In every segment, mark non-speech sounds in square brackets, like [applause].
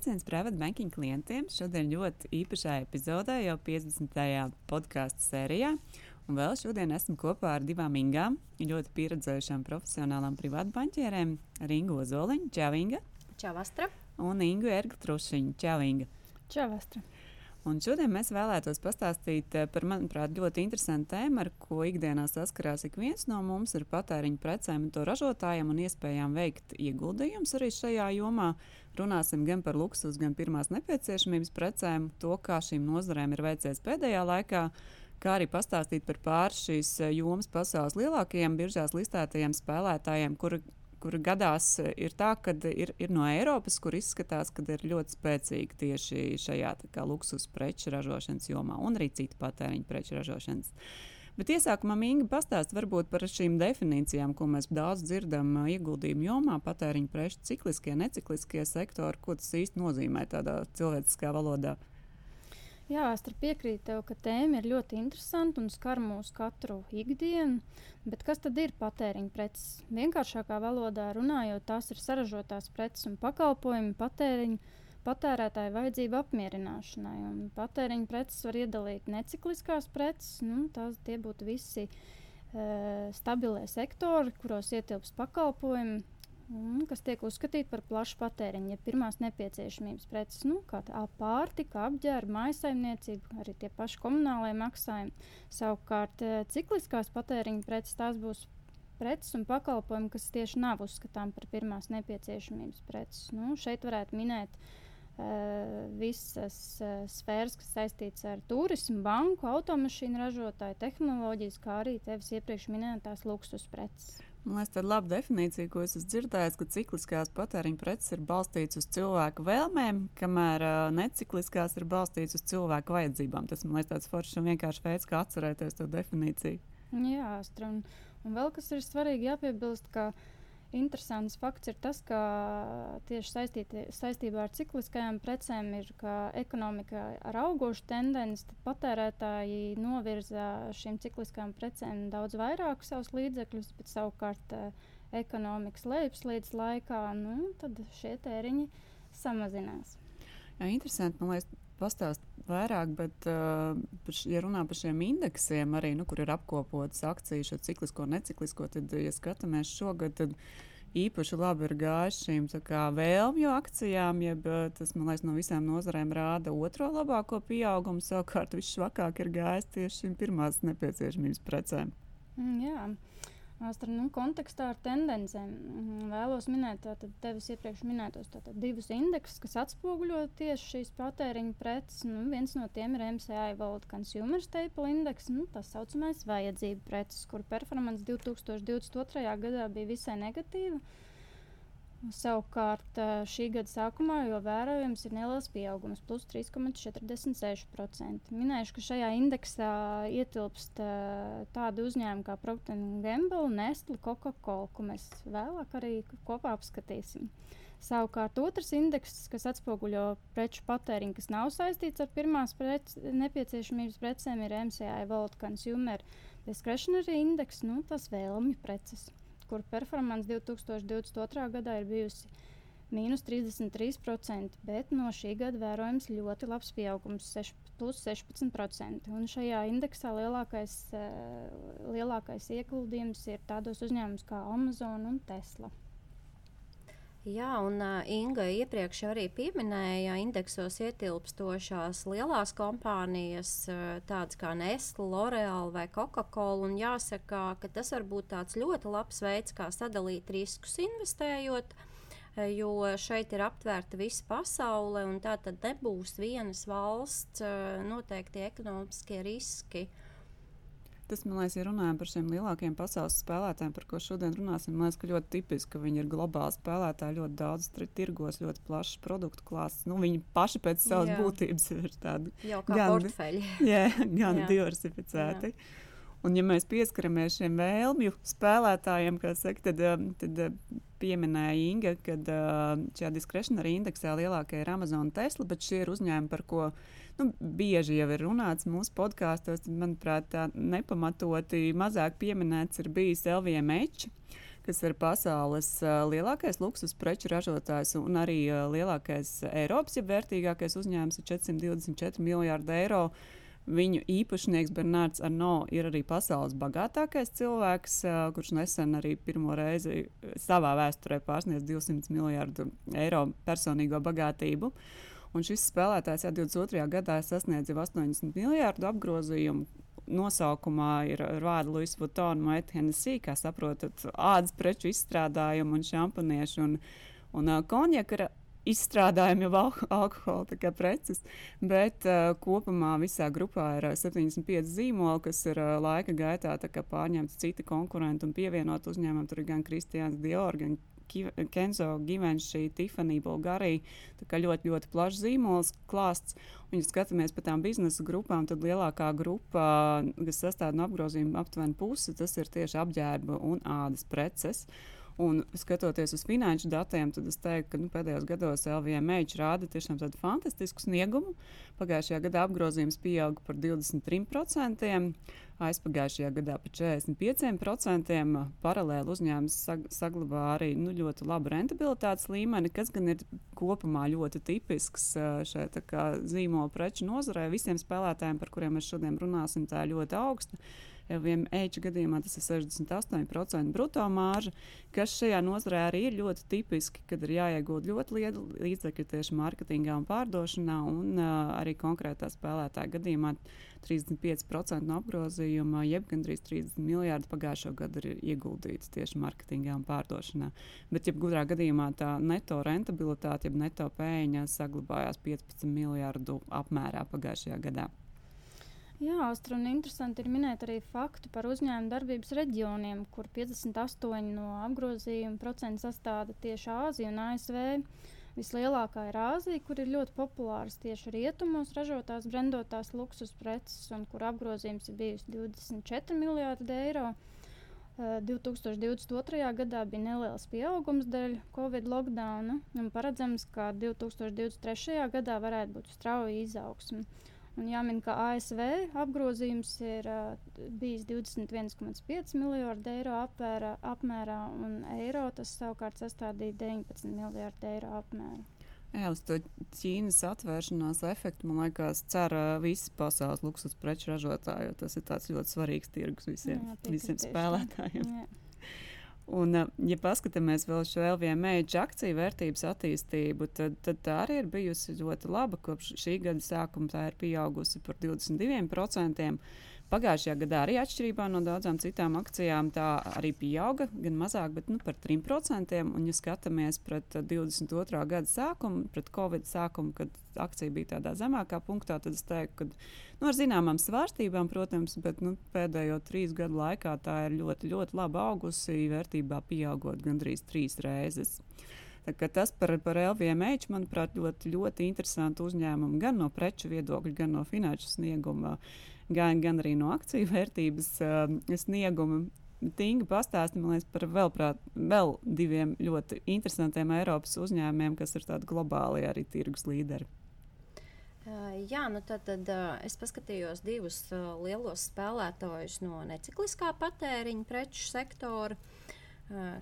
Sveiciens private banking klientiem. Šodien ļoti īpašā epizodē, jau 50. podkāstu sērijā. Un vēl šodien esmu kopā ar divām ingām, ļoti pieredzējušām profesionālām privātu banķierēm - Ringu Ozoliņu, Čavinga. Čavastra. Un Ingu Ergu Trušiņu, Čavinga. Čavastra. Un šodien mēs vēlētos pastāstīt eh, par, manuprāt, ļoti interesantu tēmu, ar ko ikdienā saskarās ik viens no mums ar patēriņu precēm un to ražotājiem un iespējām veikt ieguldījumus arī šajā jomā. Runāsim gan par luksus, gan pirmās nepieciešamības precēm, to, kā šīm nozarēm ir veicies pēdējā laikā, kā arī pastāstīt par pāris šīs eh, jomas pasaules lielākajiem biržās listētajiem spēlētājiem, kuri kur gadās ir tā, ka ir, ir no Eiropas, kur izskatās, ka ir ļoti spēcīgi tieši šajā luksus preču ražošanas jomā un arī citu patēriņu preču ražošanas. Bet iesākumā Inga pastāst varbūt par šīm definīcijām, ko mēs daudz dzirdam eh, ieguldījumu jomā, patēriņu preču cikliskie, necikliskie sektori, ko tas īsti nozīmē tādā cilvēciskā valodā. Jā, es piekrītu tev, ka tēma ir ļoti interesanta un skar mūsu katru ikdienu. Bet kas tad ir patēriņa preces? Vienkāršākā valodā runājot, tās ir saražotās preces un pakalpojumi patēriņa, patērētāju vajadzību apmierināšanai. Un patēriņa preces var iedalīt necikliskās preces, nu, tās būtu visi e, stabilie sektori, kuros ietilps pakalpojumi un kas tiek uzskatīti par plašu patēriņu, ja pirmās nepieciešamības preces, nu, kā pārtika, apģērba, maisaimniecība, arī tie paši komunālajie maksājumi. Savukārt, eh, cikliskās patēriņa preces tās būs preces un pakalpojumi, kas tieši nav uzskatām par pirmās nepieciešamības preces. Nu, šeit varētu minēt uh, visas uh, sfēras, kas saistītas ar turismu, banku, automašīnu ražotāju, tehnoloģijas, kā arī tevis iepriekš minētās luksus preces. Man liekas, tā ir laba definīcija, ko es esmu dzirdējis, ka cikliskās patēriņa preces ir balstītas uz cilvēku vēlmēm, kamēr uh, necikliskās ir balstītas uz cilvēku vajadzībām. Tas man liekas, tāds foršs un vienkāršs veids, kā atcerēties to definīciju. Jā, Astra, un, un vēl kas ir svarīgi jāpiebilst, ka uh, Interesants fakts ir tas, ka tieši saistīti, saistībā ar cikliskajām precēm ir ekonomika ar augošu tendenci, patērētāji novirza šīm cikliskajām precēm daudz vairāk savus līdzekļus, bet savukārt eh, ekonomikas lejupslīdes laikā nu, šie tēriņi samazinās. Jā, interesanti. Man liekas, pastāstīt vairāk, bet, uh, ja runā par šiem indeksiem, arī, nu, kur ir apkopotas akcijas, šo ciklisko neciklisko, tad, ja skatāmies šogad, tad īpaši labi ir gājis šīm vēlmju akcijām, jeb tas, man liekas, no visām nozarēm rāda otro labāko pieaugumu. Savukārt, viss švakāk ir gājis tieši šīm pirmās nepieciešamības precēm. Mm, jā. Astra, nu, kontekstā ar tendencēm mhm, vēlos minēt tātad, tevis iepriekš minētos tātad, divus indeksus, kas atspoguļo tieši šīs patēriņa preces. Nu, viens no tiem ir MCI World Consumer Staple Index, nu, tas saucamais vajadzību preces, kur performance 2022. gadā bija visai negatīva. Savukārt šī gada sākumā jau vērojams ir neliels pieaugums, plus 3,46%. Minēšu, ka šajā indeksā ietilpst tādi uzņēmumi kā Procter Gamble, Nestle, Coca-Cola, ko mēs vēlāk arī kopā apskatīsim. Savukārt otrs indeks, kas atspoguļo preču patēriņu, kas nav saistīts ar pirmās prec, nepieciešamības precēm, ir MCI World Consumer Discretionary Index, nu, tas vēlmju preces kur performance 2022. gadā ir bijusi mīnus 33%, bet no šī gada vērojams ļoti labs pieaugums, 6, plus 16%. Un šajā indeksā lielākais, uh, lielākais ieguldījums ir tādos uzņēmumos kā Amazon un Tesla. Jā, un uh, Inga iepriekš arī pieminēja indeksos ietilpstošās lielās kompānijas, uh, tādas kā Nestle, L'Oreal vai Coca-Cola. Jāsaka, ka tas var būt tāds ļoti labs veids, kā sadalīt riskus investējot. Jo šeit ir aptvērta visa pasaule, un tā tad nebūs vienas valsts noteikti ekonomiskie riski. Uh, Tas, man liekas, ja runājam par šiem lielākiem pasaules spēlētājiem, par ko šodien runāsim, man liekas, ka ļoti tipiski, ka viņi ir globāli spēlētāji, ļoti daudz tirgos, ļoti plašs produktu klāsts. Nu, viņi paši pēc savas jā. būtības ir tādi kā gan, portfeļi. [laughs] jā, gan jā. diversificēti. Jā. Un, ja mēs pieskaramies šiem vēlmju spēlētājiem, saka, tad, um, tad uh, pieminēja Inga, ka uh, šajā diskretionārā indeksā lielākie ir Amazon un Tesla, bet šie ir uzņēmumi, par ko nu, bieži jau ir runāts mūsu podkāstos. Manuprāt, tā nepamatoti mazāk pieminēts ir bijis LVMH kas ir pasaules uh, lielākais luksus preču ražotājs un arī uh, lielākais Eiropas, ja vērtīgākais uzņēmums ir 424 miljārdi eiro. Uh, Viņu īpašnieks Bernards Arno ir arī pasaules bagātākais cilvēks, kurš nesen arī pirmo reizi savā vēsturē pārsniedz 200 miljardu eiro personīgo bagātību. Un šis spēlētājs jau 22. gadā sasniedz jau 80 miljardu apgrozījumu. Nosaukumā ir vārdi Louis Vuitton, Maita Hennessy, kā saprotat, ādas preču izstrādājumu un šampaniešu un, un uh, konjaka izstrādājumi jau al alkohola preces, bet uh, kopumā visā grupā ir uh, 75 zīmoli, kas ir uh, laika gaitā pārņemti citi konkurenti un pievienot uzņēmumam. Tur ir gan Kristians Dior, gan Kenzo, Givenchy, Tiffany, Bulgārija. Tā kā ļoti, ļoti plašs zīmols klāsts. Un, ja skatāmies pa tām biznesa grupām, tad lielākā grupa, kas sastāv no apgrozījuma aptuveni pusi, tas ir tieši apģērba un ādas preces. Uh, Un skatoties uz finanšu datiem, tad es teiktu, ka nu, pēdējos gados LVMH rāda tiešām tādu fantastisku sniegumu. Pagājušajā gadā apgrozījums pieauga par 23%, aizpagājušajā gadā par 45%. Paralēli uzņēmums sag saglabā arī nu, ļoti labu rentabilitātes līmeni, kas gan ir kopumā ļoti tipisks šai zīmola preču nozarē. Visiem spēlētājiem, par kuriem mēs šodien runāsim, tā ir ļoti augsta. Ēķa gadījumā tas ir 68% brutto mārža, kas šajā nozarē arī ir ļoti tipiski, kad ir jāiegūt ļoti liela līdzekļi tieši mārketingā un pārdošanā, un uh, arī konkrētā spēlētāja gadījumā 35% no apgrozījuma, jeb gandrīz 30 miljardi pagājušo gadu ir ieguldīts tieši mārketingā un pārdošanā. Bet, jebkurā gadījumā tā neto rentabilitāte, jeb neto pēļņa saglabājās 15 miljardu apmērā pagājušajā gadā. Jā, Austra, un interesanti ir minēt arī faktu par uzņēmumu darbības reģioniem, kur 58% no apgrozījuma procentu sastāda tieši Āzija un ASV. Vislielākā ir Āzija, kur ir ļoti populāras tieši rietumos ražotās brendotās luksus preces, un kur apgrozījums ir bijis 24 miljārdi eiro. Uh, 2022. gadā bija neliels pieaugums dēļ Covid lockdowna, un paredzams, ka 2023. gadā varētu būt strauja izaugsme. Un jāmin, ka ASV apgrozījums ir uh, bijis 21,5 miljardi eiro apmērā, apmērā, un eiro tas savukārt sastādīja 19 miljardu eiro apmērā. Jā, uz to Ķīnas atvēršanās efektu, man liekas, cer uh, visi pasaules luksus preču ražotāji, jo tas ir ļoti svarīgs tirgus visiem, jā, visiem spēlētājiem. Jā. Un, ja paskatāmies vēl šo LVMH akciju vērtības attīstību, tad, tad tā arī ir bijusi ļoti laba. Kopš šī gada sākuma tā ir pieaugusi par 22%. Pagājušajā gadā arī atšķirībā no daudzām citām akcijām tā arī pieauga, gan mazāk, bet nu, par 3%. Un, ja skatāmies pret 22. Eh, gada sākumu, pret Covid sākumu, kad akcija bija tādā zemākā punktā, tad es teiktu, ka nu, ar zināmām svārstībām, protams, bet nu, pēdējo trīs gadu laikā tā ir ļoti, ļoti labi augusi, vērtībā pieaugot gandrīz trīs reizes. Tas par, par LVMH, manuprāt, ļoti, ļoti interesanti uzņēmumi gan no preču viedokļa, gan no finanšu snieguma. Gan, gan arī no akciju vērtības uh, snieguma. Tinga pastāstīja par vēl, prāt, vēl diviem ļoti interesantiem Eiropas uzņēmumiem, kas ir tādi globāli arī tirgus līderi. Uh, jā, nu tad, tad uh, es paskatījos divus lielos spēlētājus no necikliskā patēriņa preču sektora. Uh,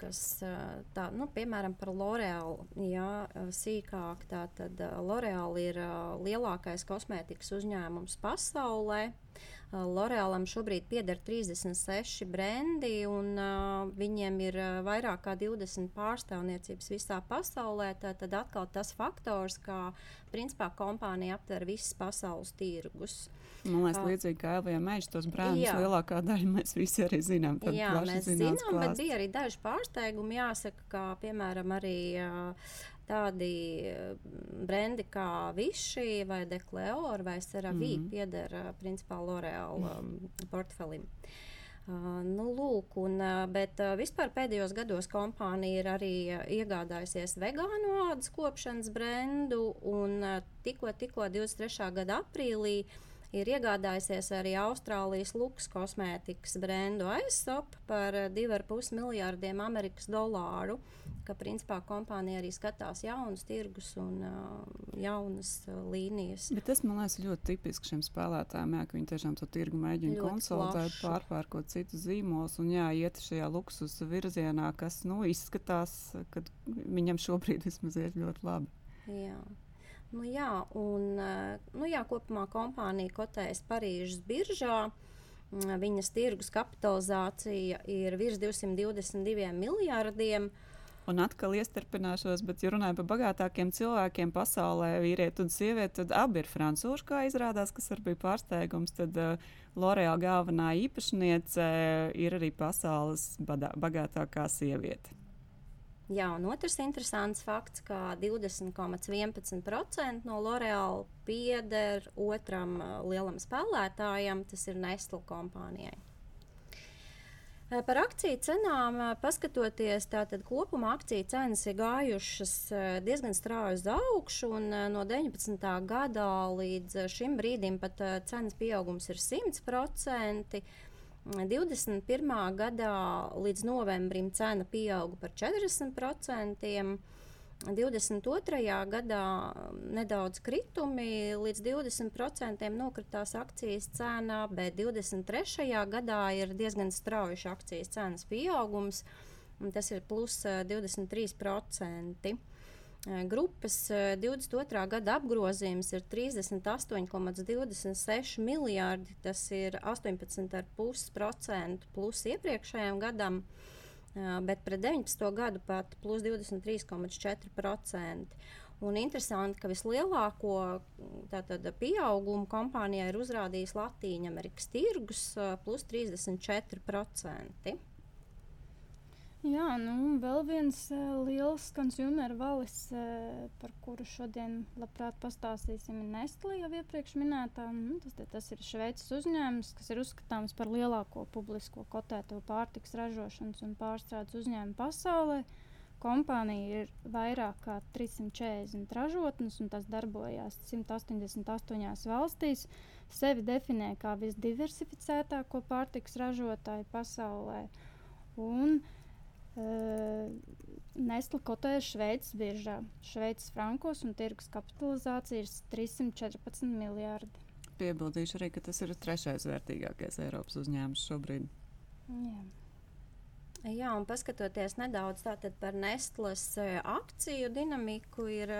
kas, uh, tā, nu, piemēram, par L'Oreal, jā, sīkāk. Tātad L'Oreal ir lielākais kosmētikas uzņēmums pasaulē. Uh, L'Orealam šobrīd pieder 36 brendi, un uh, viņiem ir uh, vairāk kā 20 pārstāvniecības visā pasaulē. Tad atkal tas faktors, ka principā kompānija aptver visas pasaules tirgus. Man liekas, līdzīgi kā Elvija Meģis, tos brāļus lielākā daļa mēs visi arī zinām. Jā, mēs zinām, klāsts. bet bija arī daži pārsteigumi. Jāsaka, ka piemēram arī uh, tādi brendi kā Vichy vai Decleor vai Ceravī mm -hmm. pieder principā L'Oreal um, portfelim. Uh, nu, lūk, un, uh, bet uh, vispār pēdējos gados kompānija ir arī uh, iegādājusies vegānu ādas kopšanas brendu, un uh, tikko, tikko 23. gada aprīlī ir iegādājusies arī Austrālijas luks kosmētikas brendu aizsop par 2,5 miljārdiem Amerikas dolāru. Ka, principā, kompānija arī skatās jaunus tirgus un uh, jaunas uh, līnijas. Bet tas man liekas ļoti tipiski šiem spēlētājiem, jā, ka viņi tiešām to tirgu mēģina ļoti konsolidēt, plašu. pārpērkot citus zīmolus un jā, iet šajā luksus virzienā, kas nu, izskatās, ka viņam šobrīd vismaz iet ļoti labi. Jā. Nu, jā, un, eh, nu, jā, kopumā kompānija kotējas Parīzes biržā. Mm, viņas tirgus kapitalizācija ir virs 222 miljardiem. Un atkal iestarpināšos, bet, ja runājam par bagātākiem cilvēkiem pasaulē, vīrieti un sievieti, tad abi ir francūži, kā izrādās, kas arī bija pārsteigums. Tad uh, L'Oreal galvenā īpašniece ir arī pasaules bagātākā sieviete. Jā, un otrs interesants fakts, ka 20,11% no L'Oreal pieder otram uh, lielam spēlētājam, tas ir Nestle kompānijai. Uh, par akciju cenām uh, paskatoties, tātad kopumā akciju cenas ir gājušas diezgan strauji uz augšu, un no 19. gada līdz šim brīdim pat cenas pieaugums ir 100%. 21. gadā līdz novembrim cena pieauga par 40%. 22. gadā nedaudz kritumi, līdz 20% nokritās akcijas cena, bet 23. gadā ir diezgan strauji akcijas cenas pieaugums, tas ir plus 23%. Grupas 22. gada apgrozījums ir 38,26 miljardi. Tas ir 18,5% plus iepriekšējiem gadam, bet pret 19. gadu pat plus 23,4%. Un interesanti, ka vislielāko tātad, pieaugumu kompānijai ir uzrādījis Latvijas Amerikas tirgus plus 34%. Jā, nu, vēl viens uh, liels konsumer valis, uh, par kuru šodien labprāt pastāstīsim, ir Nestlé jau iepriekš minētā. Nu, tas, tas ir Šveices uzņēmums, kas ir uzskatāms par lielāko publisko kotēto pārtiks ražošanas un pārstrādes uzņēmumu pasaulē. Kompānija ir vairāk kā 340 ražotnes, un tas darbojās 188 valstīs. Sevi definē kā visdiversificētāko pārtiks ražotāju pasaulē. Un, Uh, Nestle kotējas Šveices biržā. Šveices frankos un tirgus kapitalizācija ir 314 miljardi. Piebildīšu arī, ka tas ir trešais vērtīgākais Eiropas uzņēmums šobrīd. Jā. Jā, un paskatoties nedaudz par Nestles akciju dinamiku, ir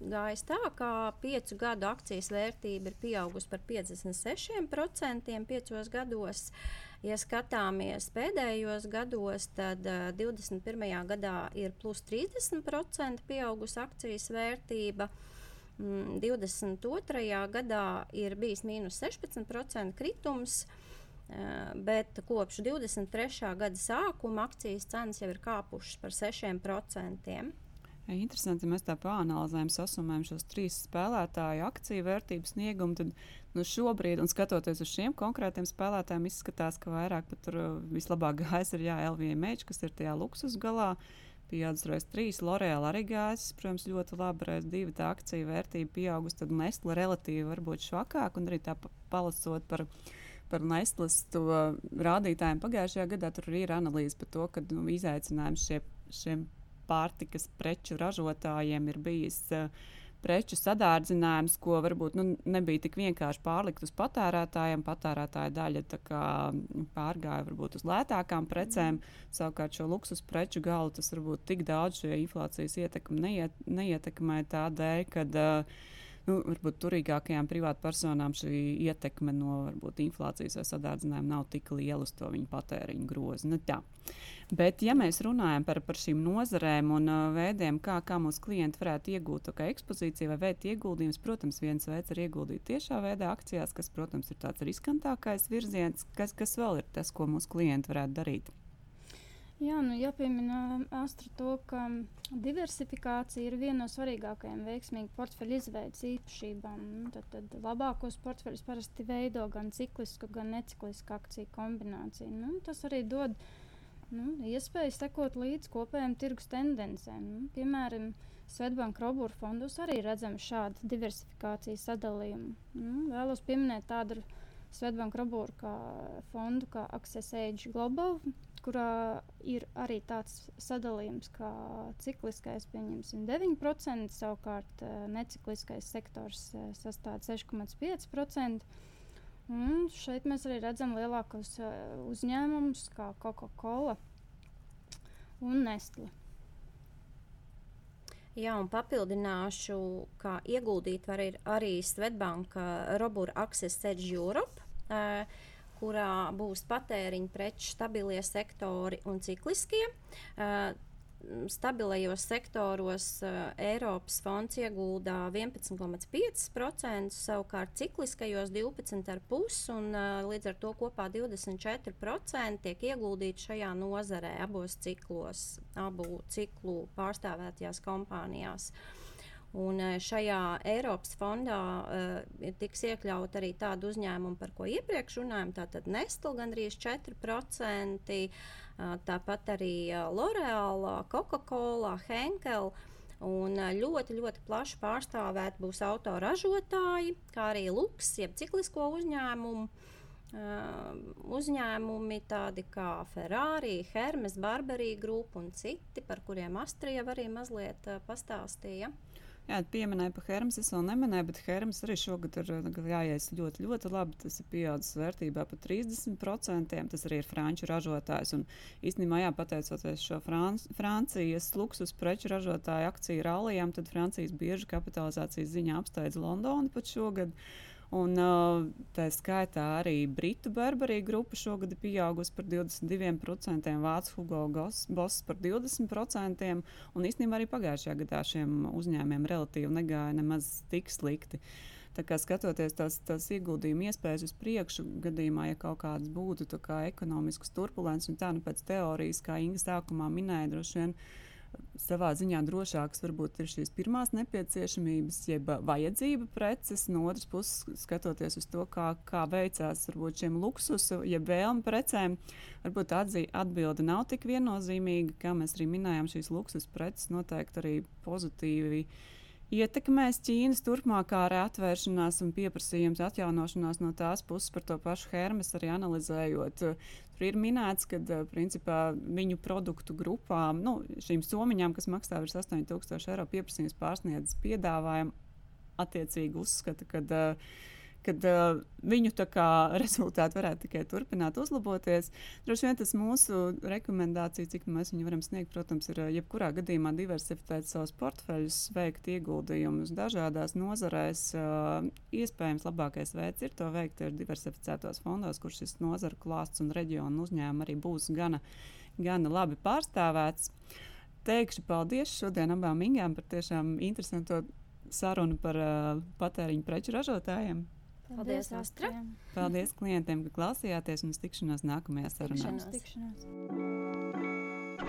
gājis tā, ka piecu gadu akcijas vērtība ir pieaugusi par 56% piecos gados. Uh, Ja skatāmies pēdējos gados, tad uh, 21. gadā ir plus 30% pieaugusi akcijas vērtība. Mm, 22. gadā ir bijis mīnus 16% kritums, uh, bet kopš 23. gada sākuma akcijas cenas jau ir kāpušas par 6%. Interesanti, ja mēs tā pāranalizējam, sasumējam šos trīs spēlētāju akciju vērtības sniegumu. Tad nu, šobrīd, un skatoties uz šiem konkrētiem spēlētājiem, izskatās, ka vairāk pat tur uh, vislabāk gājis ir LVMH, kas ir tajā luksus galā. Pieaudzis reizes trīs, L'Oreal arī gājis, protams, ļoti labi. Reizes divi tā akciju vērtība pieaugusi, tad Nestle relatīvi varbūt švakāk, un arī tā palasot par par Nestlas rādītājiem pagājušajā gadā. Tur arī ir analīze par to, ka nu, izaicinājums šie, šiem pārtikas preču ražotājiem ir bijis uh, preču sadārdzinājums, ko varbūt nu, nebija tik vienkārši pārlikt uz patērētājiem. Patērētāja daļa kā, pārgāja varbūt uz lētākām precēm, mm. savukārt šo luksus preču galu tas varbūt tik daudz šo inflācijas ietekmi neiet, neietekmē tādēļ, ka uh, nu, varbūt turīgākajām privātpersonām šī ietekme no varbūt, inflācijas vai sadārdzinājuma nav tik liela uz to viņu patēriņu grozu. Nu, tā. Bet, ja mēs runājam par, par šīm nozarēm un uh, veidiem, kā, kā mūsu klienti varētu iegūt ekspozīciju vai veikt ieguldījumus, protams, viens veids ir ieguldīt tiešā veidā akcijās, kas, protams, ir tāds riskantākais virziens, kas, kas vēl ir tas, ko mūsu klienti varētu darīt. Jā, nu jāpiemina Astra to, ka diversifikācija ir viena no svarīgākajām veiksmīgu portfeļu izveidas īpašībām. Nu, tad, tad labākos portfeļus parasti veido gan ciklisku, gan neciklisku akciju kombināciju. Nu, tas arī dod nu, iespēju sekot līdz kopējām tirgus tendencēm. Nu, piemēram, Svetbanka Robūra fondos arī redzam šādu diversifikācijas sadalījumu. Nu, vēlos pieminēt tādu Svetbanka Robūra fondu kā Access Age Global, kurā ir arī tāds sadalījums, kā cikliskais, pieņemsim, 9%, savukārt eh, necikliskais sektors eh, sastāv 6,5%. Un šeit mēs arī redzam lielākos uh, uzņēmumus, kā Coca-Cola un Nestle. Jā, un papildināšu, kā ieguldīt var arī Svetbanka Robura Access Edge Europe, uh, kurā būs patēriņa preču stabilie sektori un cikliskie. Uh, stabilajos sektoros uh, Eiropas fonds ieguldā 11,5%, savukārt cikliskajos 12,5% un uh, līdz ar to kopā 24% tiek ieguldīti šajā nozarē abos ciklos, abu ciklu pārstāvētajās kompānijās. Un šajā Eiropas fondā uh, tiks iekļaut arī tādu uzņēmumu, par ko iepriekš runājām. Tātad Nestle gandrīz 4%, tāpat arī L'Oreal, Coca-Cola, Henkel. Un ļoti, ļoti plaši pārstāvēt būs autoražotāji, kā arī luks, jeb ciklisko uzņēmumu. Uh, uzņēmumi tādi kā Ferrari, Hermes, Barberī grupa un citi, par kuriem Astrija arī mazliet uh, pastāstīja. Jā, pieminēja par Hermes. Es vēl neminēju, bet Hermes arī šogad ir gājējis ļoti, ļoti labi. Tas ir pieaudzis vērtībā par 30%. Tas arī ir franču ražotājs. Un īstenībā, jā, pateicoties šo Franc Francijas luksus preču ražotāju akciju rallijām, tad Francijas biežu kapitalizācijas ziņā apsteidz Londonu pat šogad. Uh, Un, uh, tā skaitā arī Britu Burberry grupa šogad ir pieaugusi par 22%, Vācu Hugo Boss par 20%. Un īstenībā arī pagājušajā gadā šiem uzņēmumiem relatīvi negāja nemaz tik slikti. Tā kā skatoties tās, tās ieguldījuma iespējas uz priekšu, gadījumā, ja kaut kādas būtu kā ekonomiskas turbulences, un tā nu pēc teorijas, kā Inga sākumā minēja, droši vien savā ziņā drošākas varbūt ir šīs pirmās nepieciešamības, jeb vajadzība preces. No otras puses, skatoties uz to, kā, kā veicās varbūt šiem luksusu, jeb vēlmu precēm, varbūt atzī, atbilde nav tik viennozīmīga, kā mēs arī minējām. Šīs luksus preces noteikti arī pozitīvi ietekmēs Ķīnas turpmākā atvēršanās un pieprasījums atjaunošanās no tās puses par to pašu Hermes arī analizējot. Tur ir minēts, ka principā, viņu produktu grupām, nu, šīm somiņām, kas maksā virs 8000 eiro, pieprasījums pārsniedz piedāvājumu. Attiecīgi uzskata, ka uh, kad uh, viņu [laughs] rezultāti varētu tikai turpināt uzlaboties. Droši vien tas mūsu rekomendācija, cik mēs viņu varam sniegt, protams, ir jebkurā gadījumā diversificēt savus portfeļus, veikt ieguldījumus dažādās nozarēs. Uh, iespējams, labākais veids ir to veikt ir diversificētos fondos, kur šis nozaru klāsts un reģionu uzņēmumi arī būs gana, gana labi pārstāvēts. Teikšu paldies šodien abām Ingām par tiešām interesantu sarunu par uh, patēriņu preču ražotājiem. Paldies, Astra! Paldies klientiem, ka klausījāties un tikšanos nākamajā sarunā.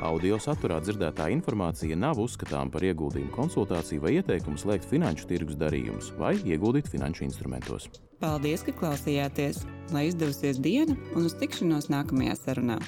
Audio saturā dzirdētā informācija nav uzskatāms par ieguldījumu konsultāciju vai ieteikumu slēgt finanšu tirgus darījumus vai ieguldīt finanšu instrumentos. Paldies, ka klausījāties! Lai izdevusies diena un uz tikšanos nākamajā sarunā!